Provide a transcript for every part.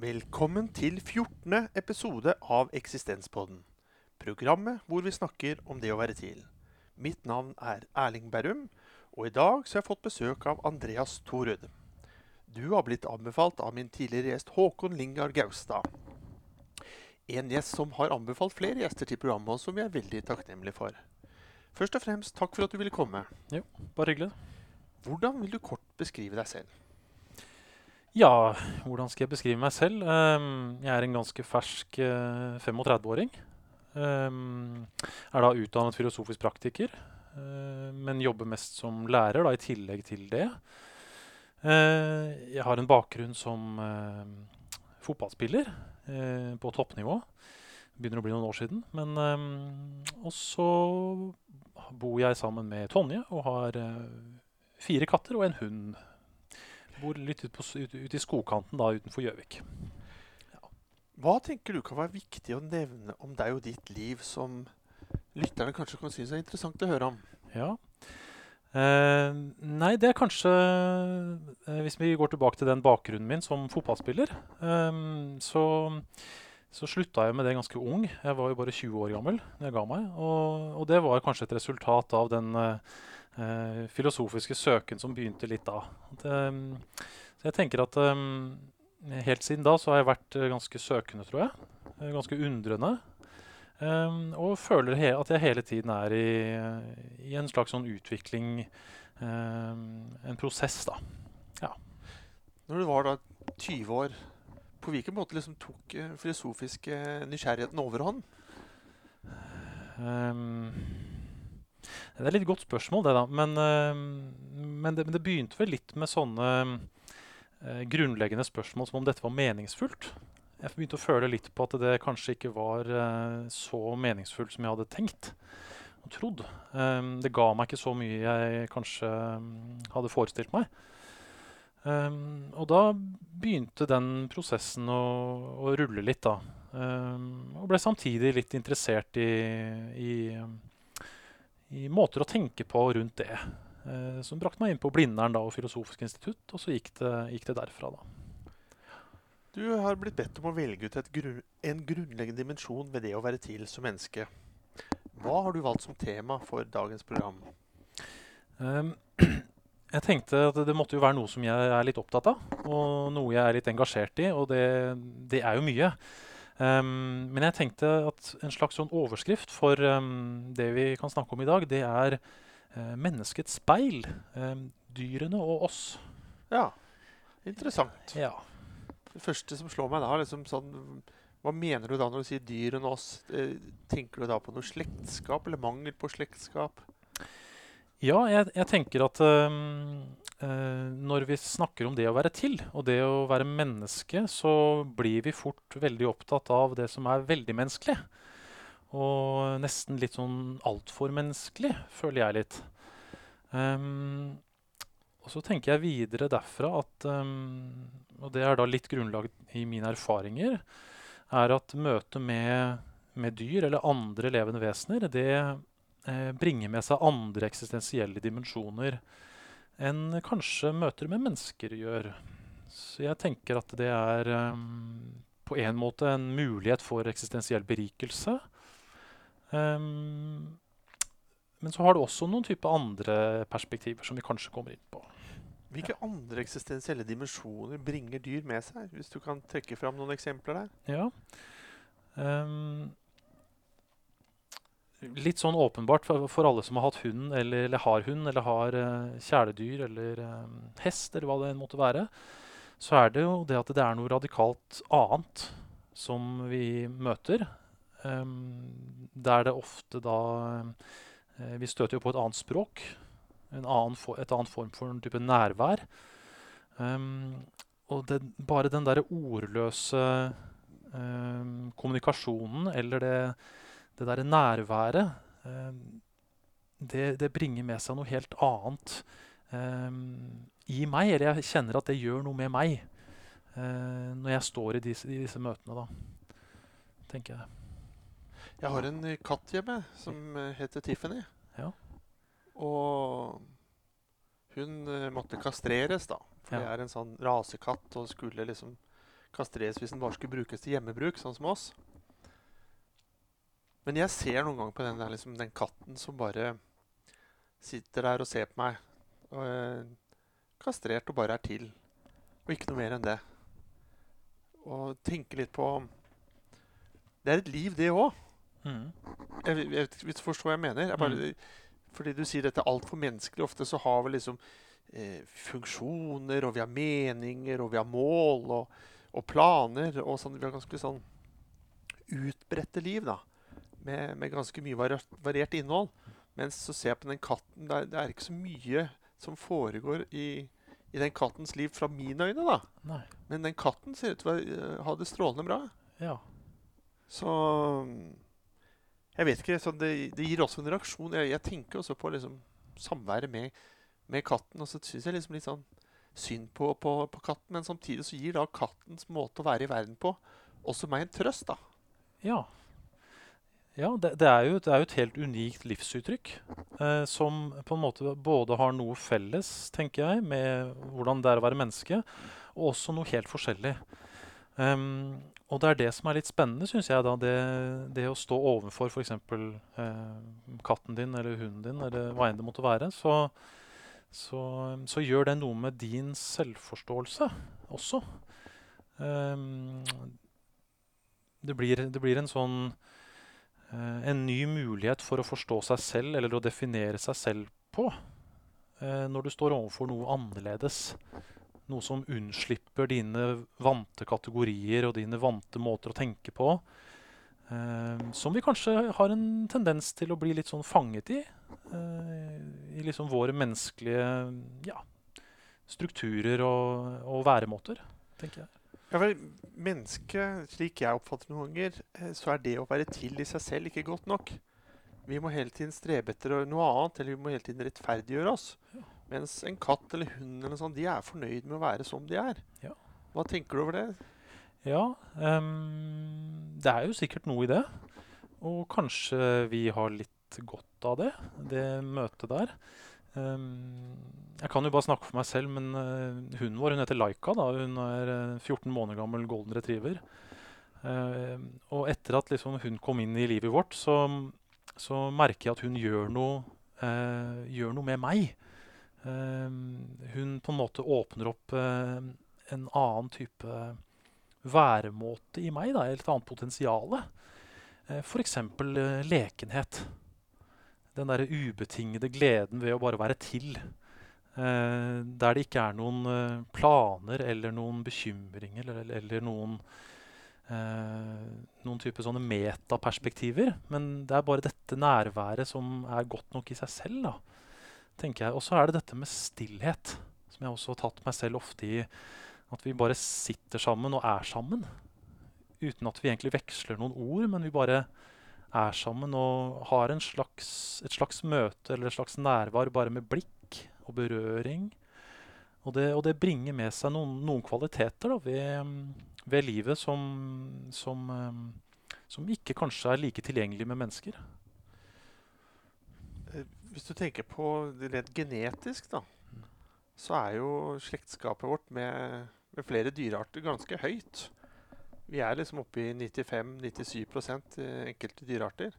Velkommen til 14. episode av Eksistenspodden. Programmet hvor vi snakker om det å være til. Mitt navn er Erling Berrum, og i dag så har jeg fått besøk av Andreas Thorud. Du har blitt anbefalt av min tidligere gjest Håkon Lingard Gaustad. En gjest som har anbefalt flere gjester til programmet, og som vi er veldig takknemlige for. Først og fremst takk for at du ville komme. Jo, Bare hyggelig. Hvordan vil du kort beskrive deg selv? Ja, hvordan skal jeg beskrive meg selv? Um, jeg er en ganske fersk uh, 35-åring. Um, er da utdannet filosofisk praktiker, uh, men jobber mest som lærer da, i tillegg til det. Uh, jeg har en bakgrunn som eh, fotballspiller på toppnivå. Begynner å bli noen år siden. Men um, Og så bor jeg sammen med Tonje og har fire katter og en hund. Bor litt ute ut, ut i skogkanten da, utenfor Gjøvik. Hva tenker du kan være viktig å nevne om deg og ditt liv som lytterne kanskje kan synes er interessant å høre om? Ja. Eh, nei, det er kanskje eh, Hvis vi går tilbake til den bakgrunnen min som fotballspiller, eh, så, så slutta jeg med det ganske ung. Jeg var jo bare 20 år gammel da jeg ga meg. Og, og det var kanskje et resultat av den eh, eh, filosofiske søken som begynte litt da. At, eh, så jeg tenker at eh, helt siden da så har jeg vært eh, ganske søkende, tror jeg. Eh, ganske undrende. Um, og føler at jeg hele tiden er i, i en slags sånn utvikling um, En prosess, da. Ja. Når du var da 20 år, på hvilken måte liksom tok filosofiske nysgjerrigheten overhånd? Um, det er et litt godt spørsmål, det, da. Men, um, men, det, men det begynte vel litt med sånne eh, grunnleggende spørsmål som om dette var meningsfullt. Jeg begynte å føle litt på at det kanskje ikke var eh, så meningsfullt som jeg hadde tenkt og trodd. Um, det ga meg ikke så mye jeg kanskje um, hadde forestilt meg. Um, og da begynte den prosessen å, å rulle litt, da. Um, og ble samtidig litt interessert i, i, i måter å tenke på rundt det. Uh, som brakte meg inn på Blindern da, og Filosofisk institutt, og så gikk det, gikk det derfra. da. Du har blitt bedt om å velge ut grunn, en grunnleggende dimensjon ved det å være til som menneske. Hva har du valgt som tema for dagens program? Um, jeg tenkte at det måtte jo være noe som jeg er litt opptatt av, og noe jeg er litt engasjert i, og det, det er jo mye. Um, men jeg tenkte at en slags sånn overskrift for um, det vi kan snakke om i dag, det er uh, menneskets speil. Um, dyrene og oss. Ja, interessant. Ja. Det første som slår meg da, er liksom sånn Hva mener du da når du sier 'dyrene og oss? Eh, tenker du da på noe slektskap, eller mangel på slektskap? Ja, jeg, jeg tenker at når vi snakker om det å være til, og det å være menneske, så blir vi fort veldig opptatt av det som er veldig menneskelig. Og nesten litt sånn altfor menneskelig, føler jeg litt. Um, og så tenker jeg videre derfra at um, Og det er da litt grunnlag i mine erfaringer, er at møtet med, med dyr eller andre levende vesener, det eh, bringer med seg andre eksistensielle dimensjoner enn kanskje møter med mennesker gjør. Så jeg tenker at det er um, på en måte en mulighet for eksistensiell berikelse. Um, men så har det også noen type andre perspektiver som vi kanskje kommer inn på. Hvilke andre eksistensielle dimensjoner bringer dyr med seg? Hvis du kan trekke fram noen eksempler der? Ja. Um, litt sånn åpenbart for, for alle som har hatt hund, eller, eller har hund, eller har uh, kjæledyr, eller um, hest, eller hva det enn måtte være, så er det jo det at det er noe radikalt annet som vi møter. Um, der det ofte da uh, Vi støter jo på et annet språk. En annen for, et annet form for en type nærvær. Um, og det, bare den derre ordløse um, kommunikasjonen, eller det, det derre nærværet, um, det, det, bringer med seg noe helt annet i meg. Eller jeg kjenner at det gjør noe med meg uh, når jeg står i disse, i disse møtene, da. Tenker jeg. Jeg har en katt hjemme som heter Tiffany. Ja. Og hun måtte kastreres, da. For Ja. det er en sånn rasekatt og skulle liksom kastreres hvis den bare skulle brukes til hjemmebruk, sånn som oss. Men jeg ser noen ganger på den, der, liksom, den katten som bare sitter der og ser på meg. Og, eh, kastrert og bare er til. Og ikke noe mer enn det. Og tenker litt på Det er et liv, det òg. Mm. Jeg, jeg, du forstår hva jeg mener. Jeg bare, Fordi du sier dette er altfor menneskelig. Ofte så har vi liksom eh, funksjoner, og vi har meninger, og vi har mål og, og planer. Og sånn, vi har ganske sånn utbredte liv, da. Med, med ganske mye variert, innhold. Mens så ser jeg på den katten, det er, det er ikke så mye som foregår i, i den kattens liv fra mine øyne, da. Nei. Men den katten ser ut til å eh, ha det strålende bra. Ja. Så Jeg vet ikke. Så det, det gir også en reaksjon. Jeg, jeg tenker også på liksom samværet med, med katten, og så syns jeg liksom litt sånn synd på, på, på katten. Men samtidig så gir da kattens måte å være i verden på også meg en trøst, da. Ja. Ja, det, det, er jo, det er jo et helt unikt livsuttrykk. Eh, som på en måte både har noe felles, tenker jeg, med hvordan det er å være menneske, og også noe helt forskjellig. Um, og det er det som er litt spennende, syns jeg. da, det, det å stå overfor f.eks. Eh, katten din eller hunden din, eller hva enn det måtte være. Så, så, så gjør det noe med din selvforståelse også. Um, det, blir, det blir en sånn en ny mulighet for å forstå seg selv eller å definere seg selv på. eh, når du står overfor noe annerledes. Noe som unnslipper dine vante kategorier og dine vante måter å tenke på. eh, som vi kanskje har en tendens til å bli litt sånn fanget i. eh, I liksom våre menneskelige ja, strukturer og, og væremåter, tenker jeg. Ja, vel, Mennesket, slik jeg oppfatter det noen ganger, eh, så er det å være til i seg selv ikke godt nok. Vi må hele tiden strebe etter noe annet, eller vi må hele tiden rettferdiggjøre oss. Mens en katt eller hund eller sånt, de er fornøyd med å være som de er. Ja. Hva tenker du over det? Ja, um, det er jo sikkert noe i det. Og kanskje vi har litt godt av det, det møtet der. Ehm, jeg kan jo bare snakke for meg selv, men eh, hunden vår hun heter Laika. da, Hun er eh, 14 måneder gammel golden retriever. Ehm, og etter at liksom, hun kom inn i livet vårt, så, så merker jeg at hun gjør noe, eh, gjør noe med meg. Ehm, hun på en måte åpner opp eh, en annen type væremåte i meg, da, et annet potensial. Uh, F.eks. Eh, lekenhet. Den derre ubetingede gleden ved å bare være til. Eh, der det ikke er noen eh, planer eller noen bekymringer eller, eller noen eh, noen type sånne metaperspektiver. Men det er bare dette nærværet som er godt nok i seg selv. da, tenker jeg. Og så er det dette med stillhet, som jeg også har tatt meg selv ofte i. At vi bare sitter sammen og er sammen. Uten at vi egentlig veksler noen ord, men vi bare er sammen og har slags, et slags møte eller et slags nærvær bare med blikk og berøring. Og det, og det bringer med seg noen, noen kvaliteter da, ved, ved livet som, som, eh, som ikke kanskje er like tilgjengelig med mennesker. Eh, Hvis du tenker på det rent genetisk, da, så er jo slektskapet vårt med, med flere dyrearter ganske høyt. Vi er liksom oppe i 95-97 i enkelte dyrearter.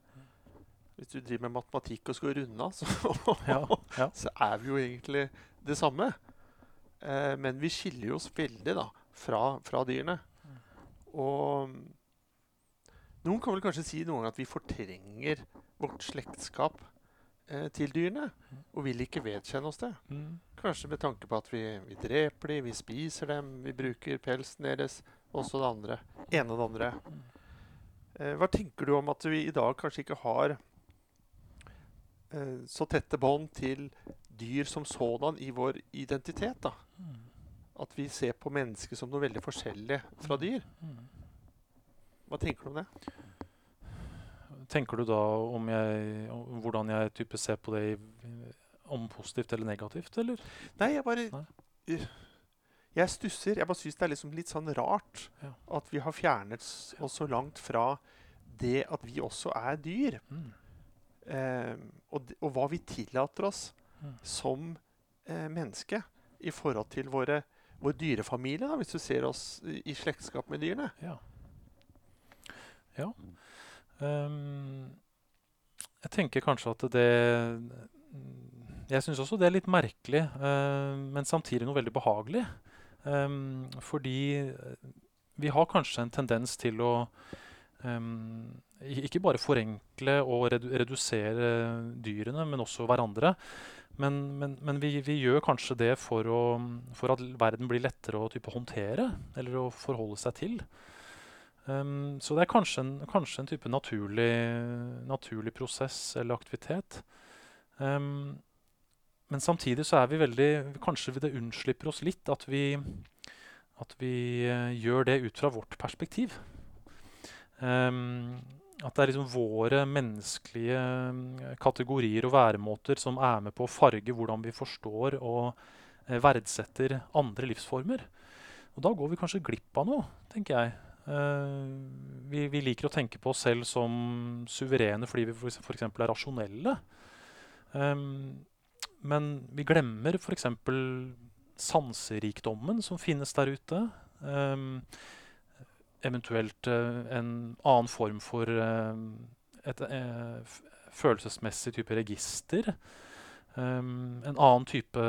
Hvis du driver med matematikk og skal runde av, så, Ja, ja. så er vi jo egentlig det samme. Eh, men vi skiller oss veldig da, fra, fra dyrene. Og noen kan vel kanskje si noen ganger at vi fortrenger vårt slektskap eh, til dyrene. Og vil ikke vedkjenne oss det. Mm. Kanskje med tanke på at vi, vi dreper dem, vi spiser dem, vi bruker pelsen deres. Også det andre. ene og det andre. Eh, hva tenker du om at vi i dag kanskje ikke har eh, så tette bånd til dyr som sådan i vår identitet? da? Mm. At vi ser på mennesker som noe veldig forskjellig fra dyr. Mm. Hva tenker du om det? Tenker du da om jeg, om hvordan jeg type ser på det i, om positivt eller negativt, eller? Nei, jeg bare Nei. Jeg stusser. Jeg bare syns det er liksom litt sånn rart Ja. at vi har fjernet oss så langt fra det at vi også er dyr. Mm. Eh, og, og hva vi tillater oss Mm. som eh, menneske i forhold til våre, vår dyrefamilie, da, hvis du ser oss i i slektskap med dyrene. Ja. ja. Um, jeg tenker kanskje at det Jeg syns også det er litt merkelig, uh, men samtidig noe veldig behagelig. Ehm, fordi eh, vi har kanskje en tendens til å um, ikke bare forenkle og redu redusere dyrene, men også hverandre. Men, men, men vi, vi gjør kanskje det for, å, for at verden blir lettere å håndtere, eller å forholde seg til. Um, så det er kanskje en, kanskje en type naturlig, naturlig prosess eller aktivitet. Um, men samtidig så er vi veldig Kanskje det unnslipper oss litt at vi, at vi uh, gjør det ut fra vårt perspektiv. Um, at det er liksom våre menneskelige eh, kategorier og væremåter som er med på å farge hvordan vi forstår og uh, verdsetter andre livsformer. Og da går vi kanskje glipp av noe, tenker jeg. Uh, vi, vi liker å tenke på oss selv som suverene fordi vi f.eks. er rasjonelle. Um, men vi glemmer f.eks. sanserikdommen som finnes der ute. Um, eventuelt uh, en annen form for uh, et uh, følelsesmessig type register. Um, en annen type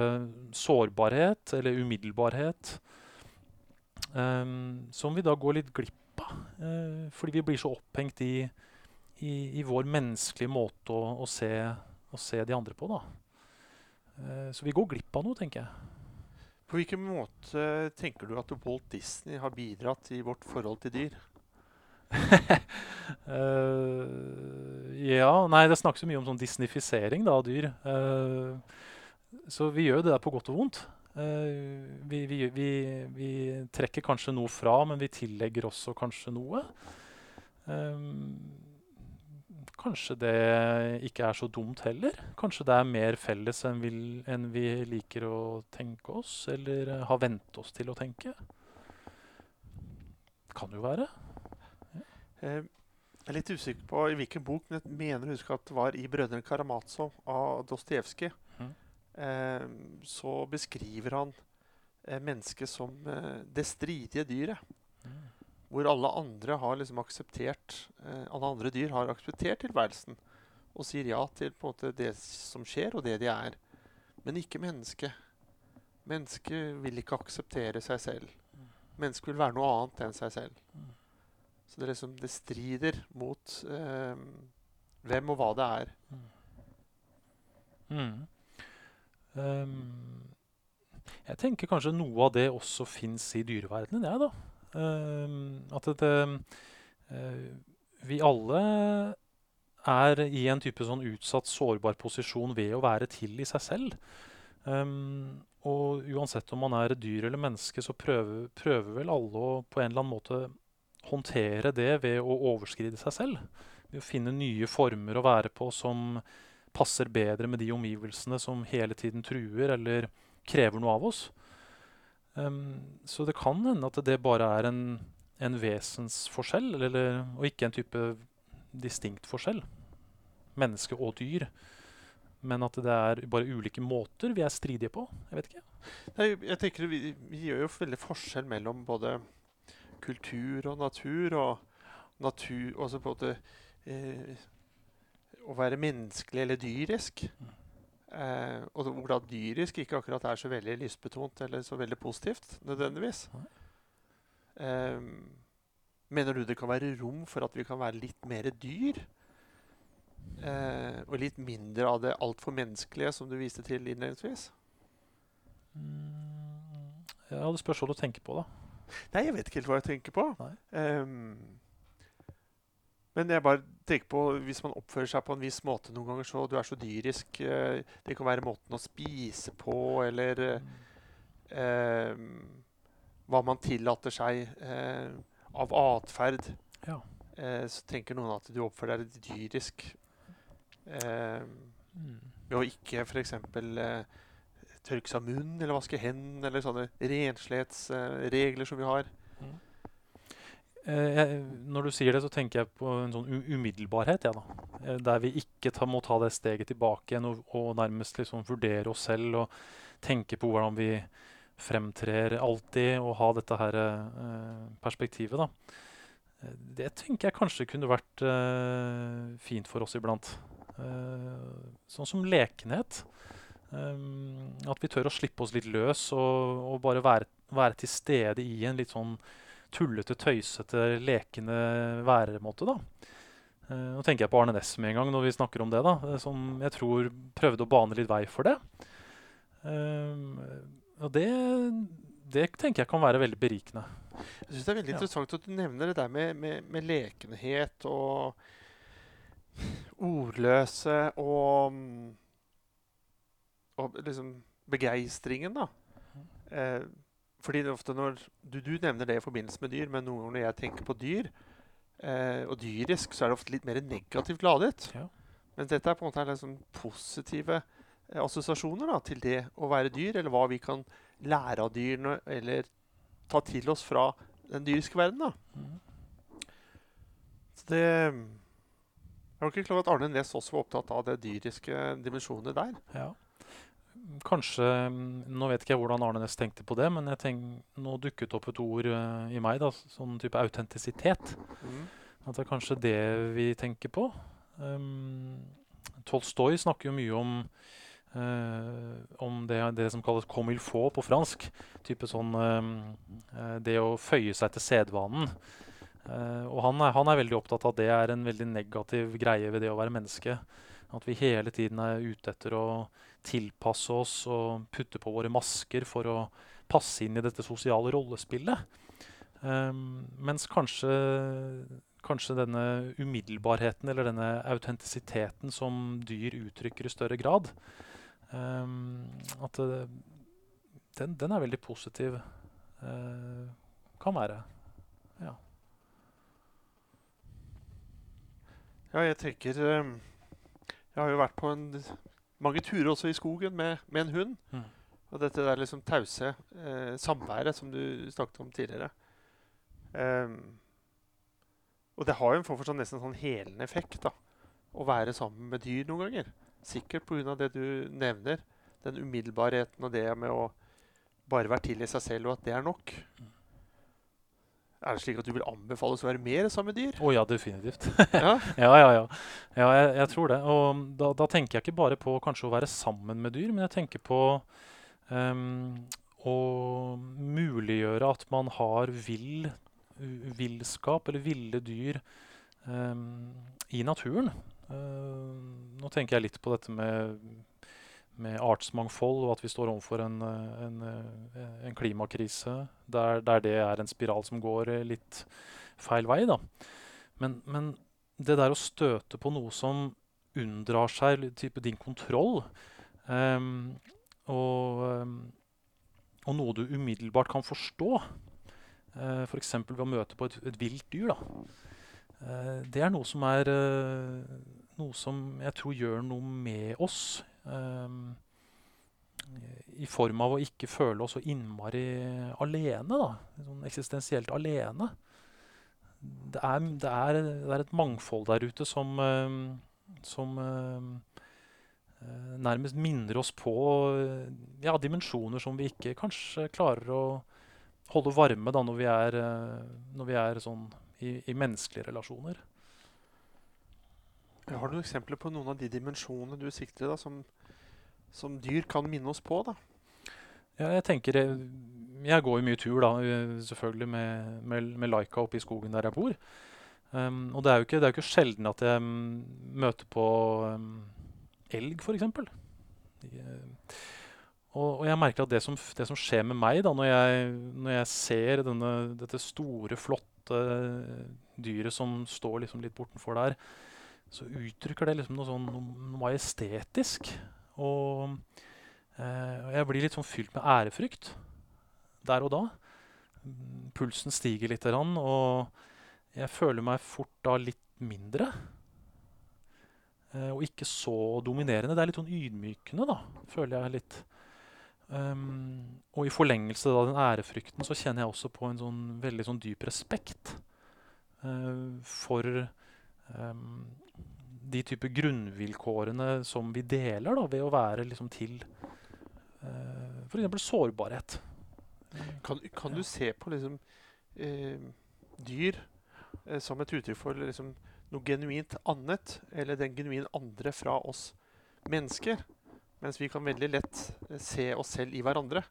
sårbarhet eller umiddelbarhet. Um, som vi da går litt glipp av. fordi vi blir så opphengt i, i, i vår menneskelige måte å, å, se, å se de andre på. da. Eh, så vi går glipp av noe, tenker jeg. På hvilken måte tenker du at Walt Disney har bidratt i vårt forhold til dyr? uh, ja Nei, det snakkes jo mye om sånn disnifisering da, av dyr. Uh, så vi gjør det der på godt og vondt. Uh, vi, vi, vi, vi trekker kanskje noe fra, men vi tillegger også kanskje noe. Eh, kanskje det ikke er så dumt heller. Kanskje det er mer felles enn vi, enn vi liker å tenke oss, eller eh, har vent oss til å tenke. Kan jo være. Eh, jeg er litt usikker på i hvilken bok, men jeg mener å huske at det var i 'Brødrene Karamazov' av Dostojevskij. Mm. Eh, så beskriver han eh, mennesket som det stridige dyret. Hvor alle andre har liksom akseptert eh, Alle andre dyr har akseptert tilværelsen og sier ja til på en måte det som skjer, og det de er. Men ikke mennesket. Mennesket vil ikke akseptere seg selv. Mennesket vil være noe annet enn seg selv. Så det, liksom, det strider mot eh, hvem og hva det er. Mm. Um, jeg tenker kanskje noe av det også fins i dyreverdenen, jeg, da. Ehm, at det, eh, vi alle er i en type sånn utsatt, sårbar posisjon ved å være til i seg selv. Um, og uansett om man er dyr eller menneske, så prøver, prøver vel alle å på en eller annen måte håndtere det ved å overskride seg selv. Ved å finne nye former å være på som passer bedre med de omgivelsene som hele tiden truer eller krever noe av oss. Ehm, så det kan hende at det bare er en, en vesensforskjell, eller, og ikke en type distinkt forskjell. Menneske og dyr. Men at det er bare ulike måter vi er stridige på. Jeg vet ikke. Nei, jeg tenker vi, vi gjør jo veldig forskjell mellom både kultur og natur, og natur altså måte eh, Å være menneskelig eller dyrisk. Eh, og hvor da dyrisk ikke akkurat er så veldig lystbetont eller så veldig positivt nødvendigvis. Eh, mener du det kan være rom for at vi kan være litt mer dyr? Eh, og litt mindre av det altfor menneskelige som du viste til innledningsvis? Mm, ja, det spørs hva du tenker på, da. Nei, jeg vet ikke helt hva jeg tenker på. Nei. Men jeg bare tenker på hvis man oppfører seg på en viss måte noen ganger, så du er så dyrisk eh, Det kan være måten å spise på, eller eh, ehm, hva man tillater seg eh, av atferd. Ja. Eh, så tenker noen at du oppfører deg dyrisk eh, Mm. ved å ikke f.eks. Eh, tørke seg munnen eller vaske hendene, eller sånne renslighetsregler som vi har. Eh, jeg, når du sier det, så tenker jeg på en sånn umiddelbarhet. Ja, da. Eh, Der vi ikke ta, må ta det steget tilbake igjen og, og nærmest liksom vurdere oss selv og tenke på hvordan vi, fremtrer alltid og ha dette her eh, perspektivet, da. Eh, Det tenker jeg kanskje kunne vært eh, fint for oss iblant. Eh, sånn som lekenhet. At vi tør å slippe oss litt løs og, og bare være, være til stede i en litt sånn tullete, tøysete, lekende væremåte. da. Eh, nå tenker jeg på Arne Næss med en gang når vi snakker om det. da, eh, Som jeg tror prøvde å bane litt vei for det. Um, og det, det tenker jeg kan være veldig berikende. Jeg synes det er veldig Ja. interessant at du nevner det der med, med, med lekenhet og ordløse og mm, Og liksom begeistringen, da. Eh, fordi det ofte når du, du nevner det i forbindelse med dyr, men noen ganger når jeg tenker på dyr, eh, og dyrisk, så er det ofte litt mer negativt ladet. Ja. Men dette er på en måte liksom positive eh, assosiasjoner da, til det å være dyr, eller hva vi kan lære av dyrene, eller ta til oss fra den dyriske verden. Mhm. Så det Jeg var ikke klar over at Arne Næss også var opptatt av det dyriske dimensjonet der. Ja. Kanskje mm, Nå vet ikke jeg hvordan Arne Næss tenkte på det, men jeg tenk, nå dukket opp et ord uh, i meg, da, sånn type autentisitet. At det er kanskje det vi tenker på. Um, Tolstoy snakker jo mye om, uh, om det, det som kalles comme il faut på fransk. Type sånn uh, Det å føye seg til sedvanen. Og han er, han er veldig opptatt av at det er en veldig negativ greie ved det å være menneske. At vi hele tiden er ute etter å tilpasse oss og putte på våre masker for å passe inn i dette sosiale rollespillet. Um, mens kanskje, kanskje denne umiddelbarheten eller denne autentisiteten som dyr uttrykker i større grad um, At det, den, den er veldig positiv. Uh, kan være. Ja. Ja, jeg tenker eh, Jeg har jo vært på en, mange turer også i skogen med, med en hund. Mm. Og dette der liksom tause eh, samværet som du snakket om tidligere. Um, og det har jo en form for sånn, nesten sånn helende effekt da, å være sammen med dyr noen ganger. Sikkert pga. det du nevner. Den umiddelbarheten og det med å bare være til i seg selv, og at det er nok. Er det slik at du vil anbefales å være mer sammen med dyr? Å ja, definitivt. Ja? Ja, ja, ja. ja jeg, jeg tror det. Og da, da tenker jeg ikke bare på kanskje å være sammen med dyr, men jeg tenker på um, å muliggjøre at man har vill, villskap eller ville dyr um, i naturen. Uh, nå tenker jeg litt på dette med, med artsmangfold, og at vi står overfor en, eh, en, eh, en klimakrise der, der det er en spiral som går eh, litt feil vei. da. Men, men det der å støte på noe som unndrar seg type din kontroll, um, og, um, og noe du umiddelbart kan forstå, uh, f.eks. ved å møte på et, et vilt dyr. Eh, det er noe som er uh, noe som jeg tror gjør noe med oss. Ehm, I form av å ikke føle oss så innmari alene, da. Sånn eksistensielt alene det er, det, er, det er et mangfold der ute som, eh, som eh, eh, nærmest minner oss på eh, ja, dimensjoner som vi ikke kanskje klarer å holde varme da, når vi er, eh, når vi er sånn i, i menneskelige relasjoner. Har du noen eksempler på noen av de dimensjonene du sikter da, som, som dyr kan minne oss på? da? Ja, jeg tenker Jeg, jeg går jo mye tur, da, eh, selvfølgelig med, med, med Laika oppe i skogen der jeg bor. Um, og det er jo ikke, det ikke sjelden at jeg mm, møter på um, elg, f.eks. Uh, og, og jeg merker at det som, det som skjer med meg da, når jeg, når jeg ser denne, dette store, flotte dyret som står liksom litt bortenfor der, så uttrykker det liksom noe sånn noe, majestetisk. Og Eh, jeg blir litt sånn fylt med ærefrykt der og da. Pulsen stiger litt, og jeg føler meg fort da litt mindre. Eh, og ikke så dominerende. Det er litt sånn ydmykende, da, føler jeg litt. Um, og i forlengelse av den ærefrykten så kjenner jeg også på en sånn veldig sånn dyp respekt eh, for um, de type grunnvilkårene som vi deler da, ved å være liksom til uh, f.eks. sårbarhet. Kan, kan Ja. du se på liksom eh, dyr eh, som et uttrykk for liksom noe genuint annet, eller den genuint andre fra oss mennesker? Mens vi kan veldig lett eh, se oss selv i hverandre.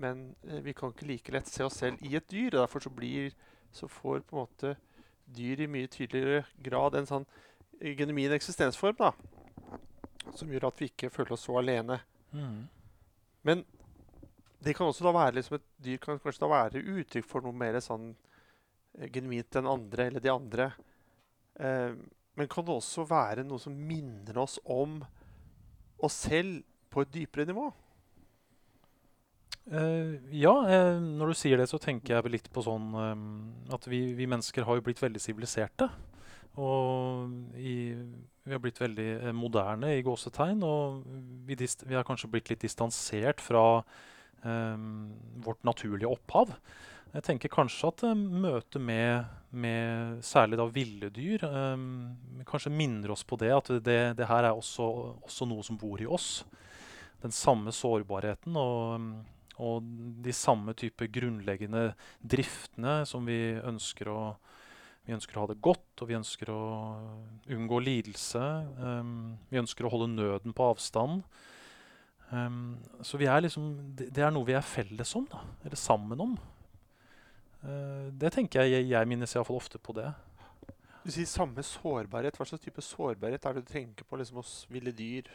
Men eh, vi kan ikke like lett se oss selv i et dyr. og Derfor så, blir, så får på en måte dyr i mye tydeligere grad en sånn eh, genuin eksistensform, da. Som gjør at vi ikke føler oss så alene. Mm. Men det kan også da være liksom et dyr kan kanskje da være uttrykk for noe mer sånn eh, genuint den andre eller de andre. Eh, men kan det også være noe som minner oss om oss selv på et dypere nivå? Uh, ja, eh, når du sier det, så tenker jeg litt på sånn eh, at vi, vi mennesker har jo blitt veldig siviliserte. Og i, vi har blitt veldig eh, moderne i gåsetegn. Og vi, vi har kanskje blitt litt distansert fra um, vårt naturlige opphav. Jeg tenker kanskje at eh, møtet med, med særlig da ville dyr um, kanskje minner oss på det. At det, det her er også, også noe som bor i oss. Den samme sårbarheten og, og de samme type grunnleggende driftene som vi ønsker å vi ønsker å ha det godt, og vi ønsker å unngå lidelse. Um, vi ønsker å holde nøden på avstand. Um, så vi er liksom, det, det er noe vi er felles om, da, eller sammen om. Uh, det tenker jeg jeg, jeg minnes iallfall ofte på det. Du sier samme sårbarhet. Hva slags type sårbarhet er det du tenker på liksom hos ville dyr?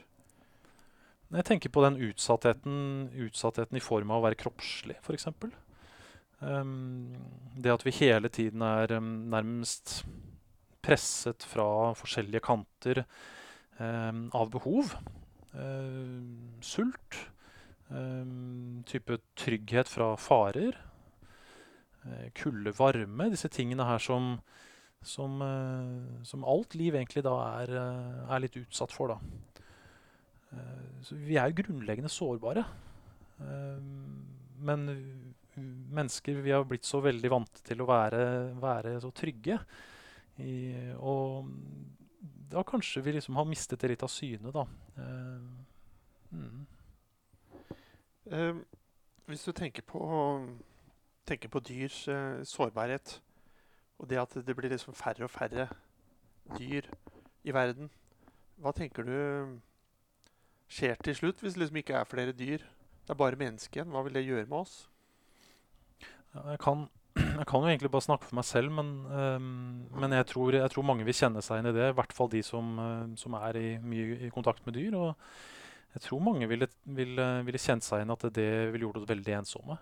Jeg tenker på den utsattheten, utsattheten i form av å være kroppslig, f.eks. Um, det at vi hele tiden er um, nærmest presset fra forskjellige kanter um, av behov. Sult. Type trygghet fra farer. Uh, kulde, varme. Disse tingene her som, som, uh, som alt liv egentlig da er, uh, er litt utsatt for. da. Så vi er jo grunnleggende sårbare. Men mennesker vi har blitt så veldig vant til å være, være så trygge. I, og da kanskje vi liksom har mistet det litt av syne, da. Uh, mm. uh, hvis du tenker på, tenker på dyrs uh, sårbarhet, og det at det blir liksom færre og færre dyr i verden, hva tenker du skjer til slutt hvis det liksom ikke er flere dyr? Det er bare mennesker igjen. Hva vil det gjøre med oss? Jeg, kan, jeg kan jo egentlig bare snakke for meg selv, men, um, men jeg, tror, jeg, tror, mange vil kjenne seg inn i det. I hvert fall de som, uh, som er i, mye i kontakt med dyr. Og jeg tror mange ville, ville, ville kjent seg inn at det ville gjort oss veldig ensomme.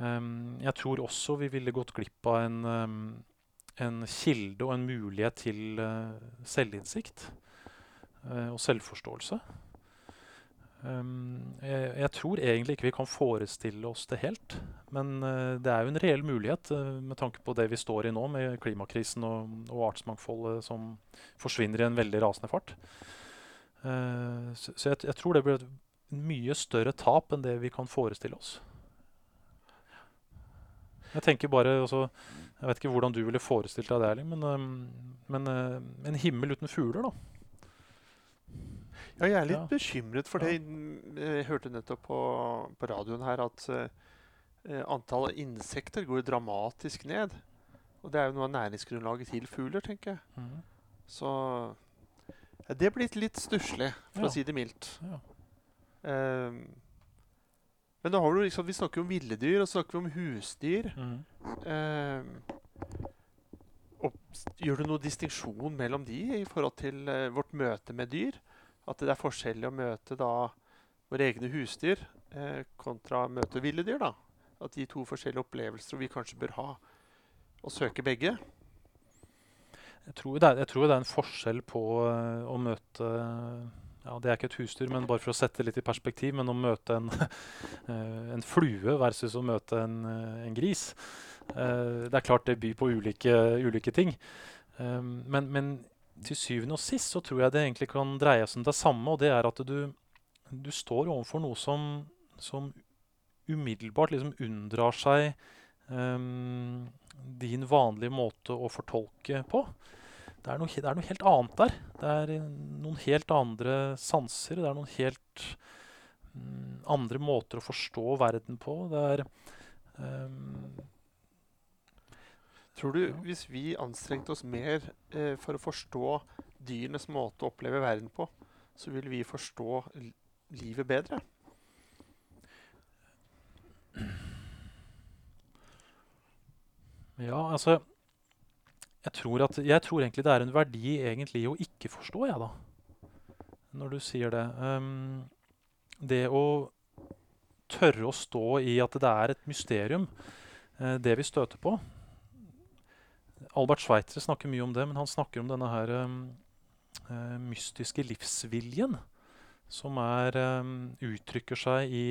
Um, jeg tror også vi ville gått glipp av en, um, en kilde og en mulighet til uh, selvinnsikt uh, og selvforståelse. Um, jeg, jeg, tror egentlig ikke vi kan forestille oss det helt. Men uh, det er jo en reell mulighet uh, med tanke på det vi står i nå, med klimakrisen og, og artsmangfoldet som forsvinner i en veldig rasende fart. Uh, så, så jeg, jeg, tror det blir et mye større tap enn det vi kan forestille oss. Jeg tenker bare også, Jeg vet ikke hvordan du ville forestilt deg det, Erling, men, um, men en himmel uten fugler, da. Ja, jeg er litt Ja. bekymret for det. Jeg hørte nettopp på, på radioen her at uh, antallet insekter går dramatisk ned. Og det er jo noe av næringsgrunnlaget til fugler, tenker jeg. Mm. Så ja, det er blitt litt stusslig, for Ja. å si det mildt. Ja. Um, men da har du liksom, vi snakker om ville dyr, og så snakker vi om husdyr. Mm. Um, og gjør du noen distinksjon mellom de i forhold til uh, vårt møte med dyr? At det er forskjellig å møte da våre egne husdyr eh, kontra møte ville dyr? da? At de to forskjellige opplevelser vi kanskje bør ha, og søke begge? Jeg tror, det er, tror det er en forskjell på uh, å møte ja, Det er ikke et husdyr, men bare for å sette det litt i perspektiv, men å møte en, uh, en flue versus å møte en, uh, en gris. Det er klart det byr på ulike, ulike ting. Um, men, men til syvende og sist så tror jeg det egentlig kan dreie seg om det samme, og det er at du, du står overfor noe som, som umiddelbart liksom unndrar seg um, din vanlige måte å fortolke på. Det er, noe, det er noe helt annet der. Det er eh, noen helt andre sanser. Det er noen helt um, andre måter å forstå verden på. Det er ehm, Tror du hvis vi anstrengte oss mer eh, for å forstå dyrenes måte å oppleve verden på, så ville vi forstå livet bedre? Ja, altså jeg tror, at, jeg tror egentlig det er en verdi egentlig å ikke forstå, jeg, da. Når du sier det. Um, det å tørre å stå i at det er et mysterium, uh, det vi støter på. Albert Schweitzer snakker mye om det, men han snakker om denne her eh, mystiske livsviljen som er, um, uttrykker seg i,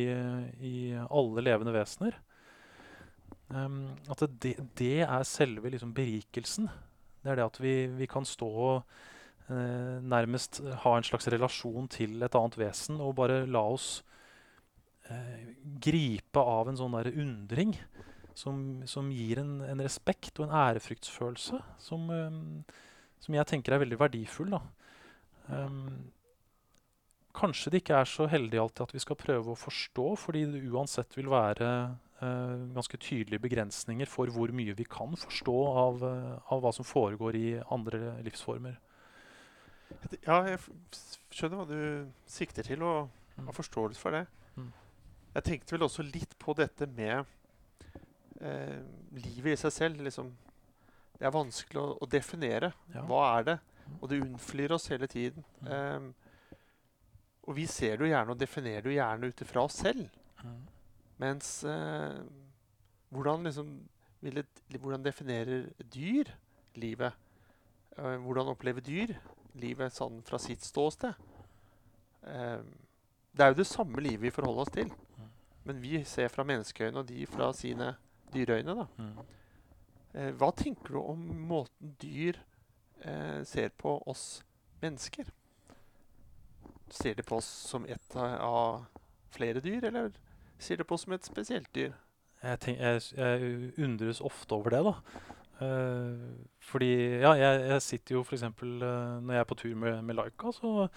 i alle levende vesener. Um, at det, det er selve liksom berikelsen. Det er det at vi, vi kan stå og uh, nærmest ha en slags relasjon til et annet vesen og bare la oss eh, gripe av en sånn der undring som, som gir en, en respekt og en ærefryktsfølelse som, eh, som jeg tenker er veldig verdifull. Um, kanskje det ikke er så heldig alltid at vi skal prøve å forstå, fordi det uansett vil være uh, ganske tydelige begrensninger for hvor mye vi kan forstå av, av hva som foregår i andre livsformer. Ja, jeg skjønner hva du sikter til, og Mm. har forståelse for det. Mm. Jeg tenkte vel også litt på dette med eh, livet i seg selv. Liksom. Det er vanskelig å, å definere. Ja. Hva er det? Mm. Og det unnflyr oss hele tiden. Mm. Em, og vi ser det jo gjerne og definerer det jo gjerne ut ifra oss selv. Mm. Mens eh, hvordan liksom et, Hvordan definerer dyr livet? Eh, hvordan opplever dyr livet sånn fra sitt ståsted? Eh, det er jo det samme livet vi forholder oss til. Men vi ser fra menneskeøyne, og de fra sine dyreøyne. da. Mm. Eh, hva tenker du om måten dyr eh, ser på oss mennesker? Ser de på oss som ett av, flere dyr, eller ser de på oss som et spesielt dyr? Jeg, tenk, jeg, jeg undres ofte over det, da. Eh, fordi ja, jeg, jeg sitter jo f.eks. Uh, når jeg er på tur med, med Laika, så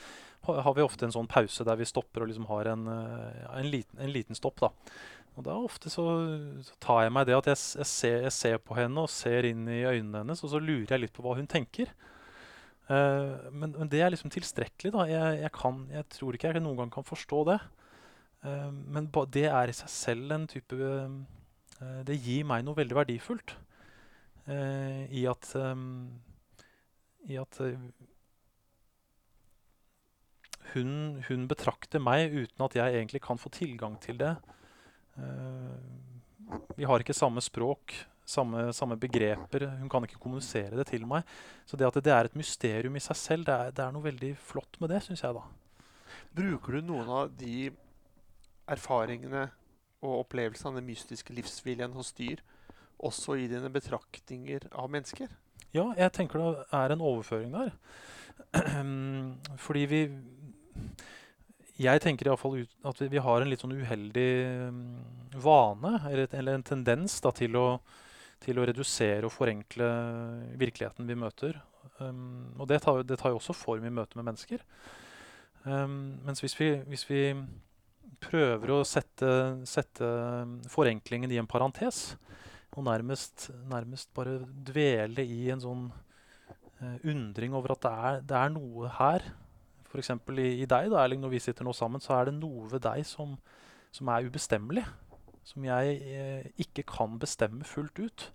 ha, har vi ofte en sånn pause der vi stopper og liksom har en, eh, en, liten, en liten stopp. da. Og da ofte så, så tar jeg meg det at jeg, jeg, ser, jeg ser på henne og ser inn i øynene hennes, og så lurer jeg litt på hva hun tenker. Uh, men, men det er liksom tilstrekkelig. da. Jeg, kan, jeg tror ikke jeg noen gang kan forstå det. Uh, men ba, det er i seg selv en type uh, Det gir meg noe veldig verdifullt. I at um, I at hun, hun betrakter meg uten at jeg egentlig kan få tilgang til det. Eh, vi har ikke samme språk, samme, samme begreper. Hun kan ikke kommunisere det til meg. Så det at det er et mysterium i seg selv, det er, det er noe veldig flott med det, syns jeg. da. Bruker du noen av de erfaringene og opplevelsene av den mystiske livsviljen hos dyr også i dine betraktninger av mennesker? Ja, jeg tenker det er en overføring der. Fordi vi Jeg tenker iallfall at vi, vi har en litt sånn uheldig mm, vane, eller, eller en tendens da, til, å, til å redusere og forenkle virkeligheten vi møter. Um, og det tar, jo- også form i møte med mennesker. Um, mens hvis vi, hvis vi prøver å sette, sette forenklingen i en parentes, og nærmest, nærmest bare dvele i en sånn uh, undring over at det er, det er noe her. F.eks. I, i deg, da, Erling, når vi sitter nå sammen, så er det noe ved deg som, som er ubestemmelig. Som jeg eh, ikke kan bestemme fullt ut.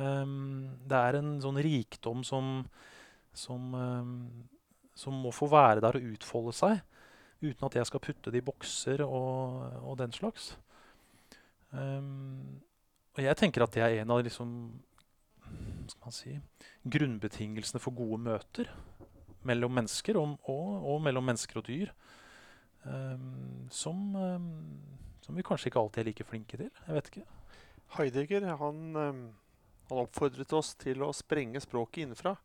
Um, det er en sånn rikdom som, som, um, som må få være der og utfolde seg. Uten at jeg skal putte det i bokser og, og den slags. Um, og jeg tenker at det er en av liksom, si, grunnbetingelsene for gode møter mellom mennesker og, og, og mellom mennesker og dyr. um, som, um, som vi kanskje ikke alltid er like flinke til. Jeg vet ikke. Heidegger han, em, han oppfordret oss til å sprenge språket innenfra.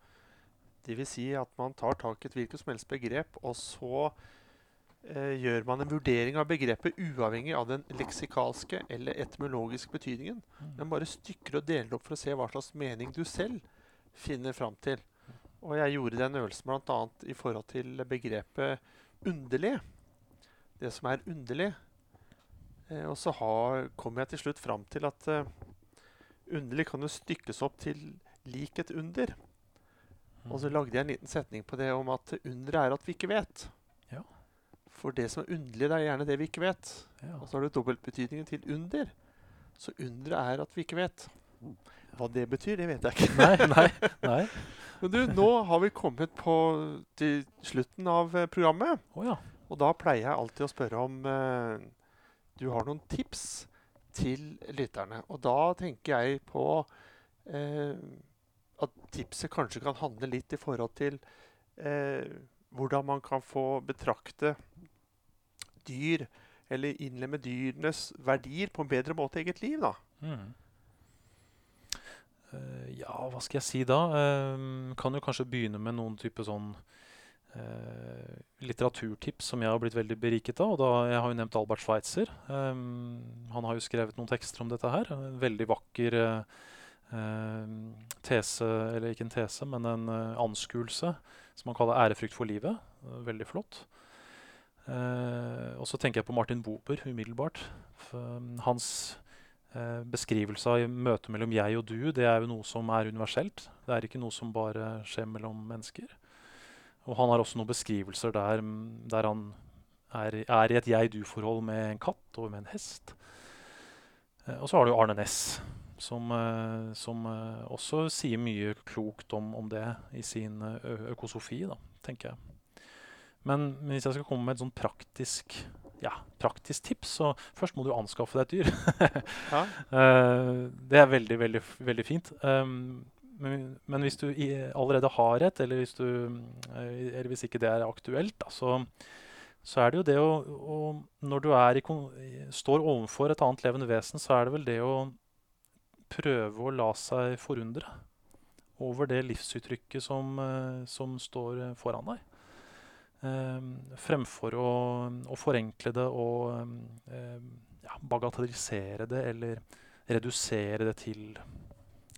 Dvs. Si at man tar tak i et hvilket som helst begrep, og så eh, gjør man en vurdering av begrepet uavhengig av den leksikalske eller etymologiske betydningen. Men bare stykker og deler opp for å se hva slags mening du selv finner fram til. Og jeg gjorde den øvelsen bl.a. i forhold til begrepet 'underlig'. det som er underlig. Eh, og så har, kom jeg til slutt fram til at eh, underlig kan jo stykkes opp til lik et under. Og så lagde jeg en liten setning på det om at underet er at vi ikke vet. Ja. For det som er underlig, det er gjerne det vi ikke vet. Ja. Og så har du dobbeltbetydningen til under. Så underet er at vi ikke vet. Hva det betyr, det vet jeg ikke. Nei, nei, nei. Men du, nå har vi kommet på til slutten av eh, programmet. Oh, ja. Og da pleier jeg alltid å spørre om eh, du har noen tips til lytterne. Og da tenker jeg på eh, at tipset kanskje kan handle litt i forhold til eh, hvordan man kan få betrakte dyr, eller innlemme dyrenes verdier på en bedre måte i eget liv. da. Mm. Eh, ja, hva skal jeg si da? Uh, kan jo kanskje begynne med noen type sånn eh, litteraturtips som jeg har blitt veldig beriket av. Og da, jeg har jo nevnt Albert Schweitzer. Han har jo skrevet noen tekster om dette her. En veldig vakker eh, eh, tese, eller ikke en tese, men en eh, anskuelse som han kaller 'ærefrykt for livet'. Eh, veldig flott. Eh, og så tenker jeg på Martin Bober umiddelbart. Hans eh, beskrivelse av møtet mellom jeg og du, det er jo noe som er universelt. Det er ikke noe som bare skjer mellom mennesker. Og han har også noen beskrivelser der, mm, der han er, er i et jeg-du-forhold med en katt og med en hest. Eh, og så har du Arne Næss, som, eh, som eh, også sier mye klokt om, om det i sin eh, økosofi, da, tenker jeg. Men hvis jeg skal komme med et sånn praktisk, ja, praktisk tips, så først må du anskaffe deg et dyr. Ja. Eh, det er veldig, veldig, veldig fint. Um, men, men hvis du i, allerede har et, eller hvis, du, eh, eller hvis ikke det er aktuelt, da, så, så er det jo det å, å Når du er i, står overfor et annet levende vesen, så er det vel det å prøve å la seg forundre over det livsuttrykket som, eh, som står foran deg. Um, fremfor å, å forenkle det og um, ja, bagatellisere det eller redusere det til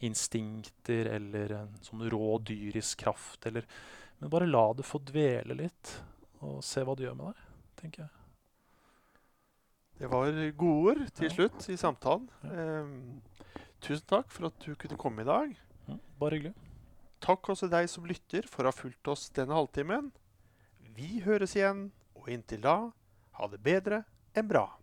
instinkter eller en sånn rå dyrisk kraft. Eller, men bare la det få dvele litt, og se hva det gjør med deg, tenker jeg. Det var gode ord til Ja. slutt i samtalen. Ja. Eh, tusen takk for at du kunne komme i dag. Ja, bare hyggelig. Takk også deg som lytter for å ha fulgt oss denne halvtimen. Vi høres igjen, og inntil da, ha det bedre enn bra.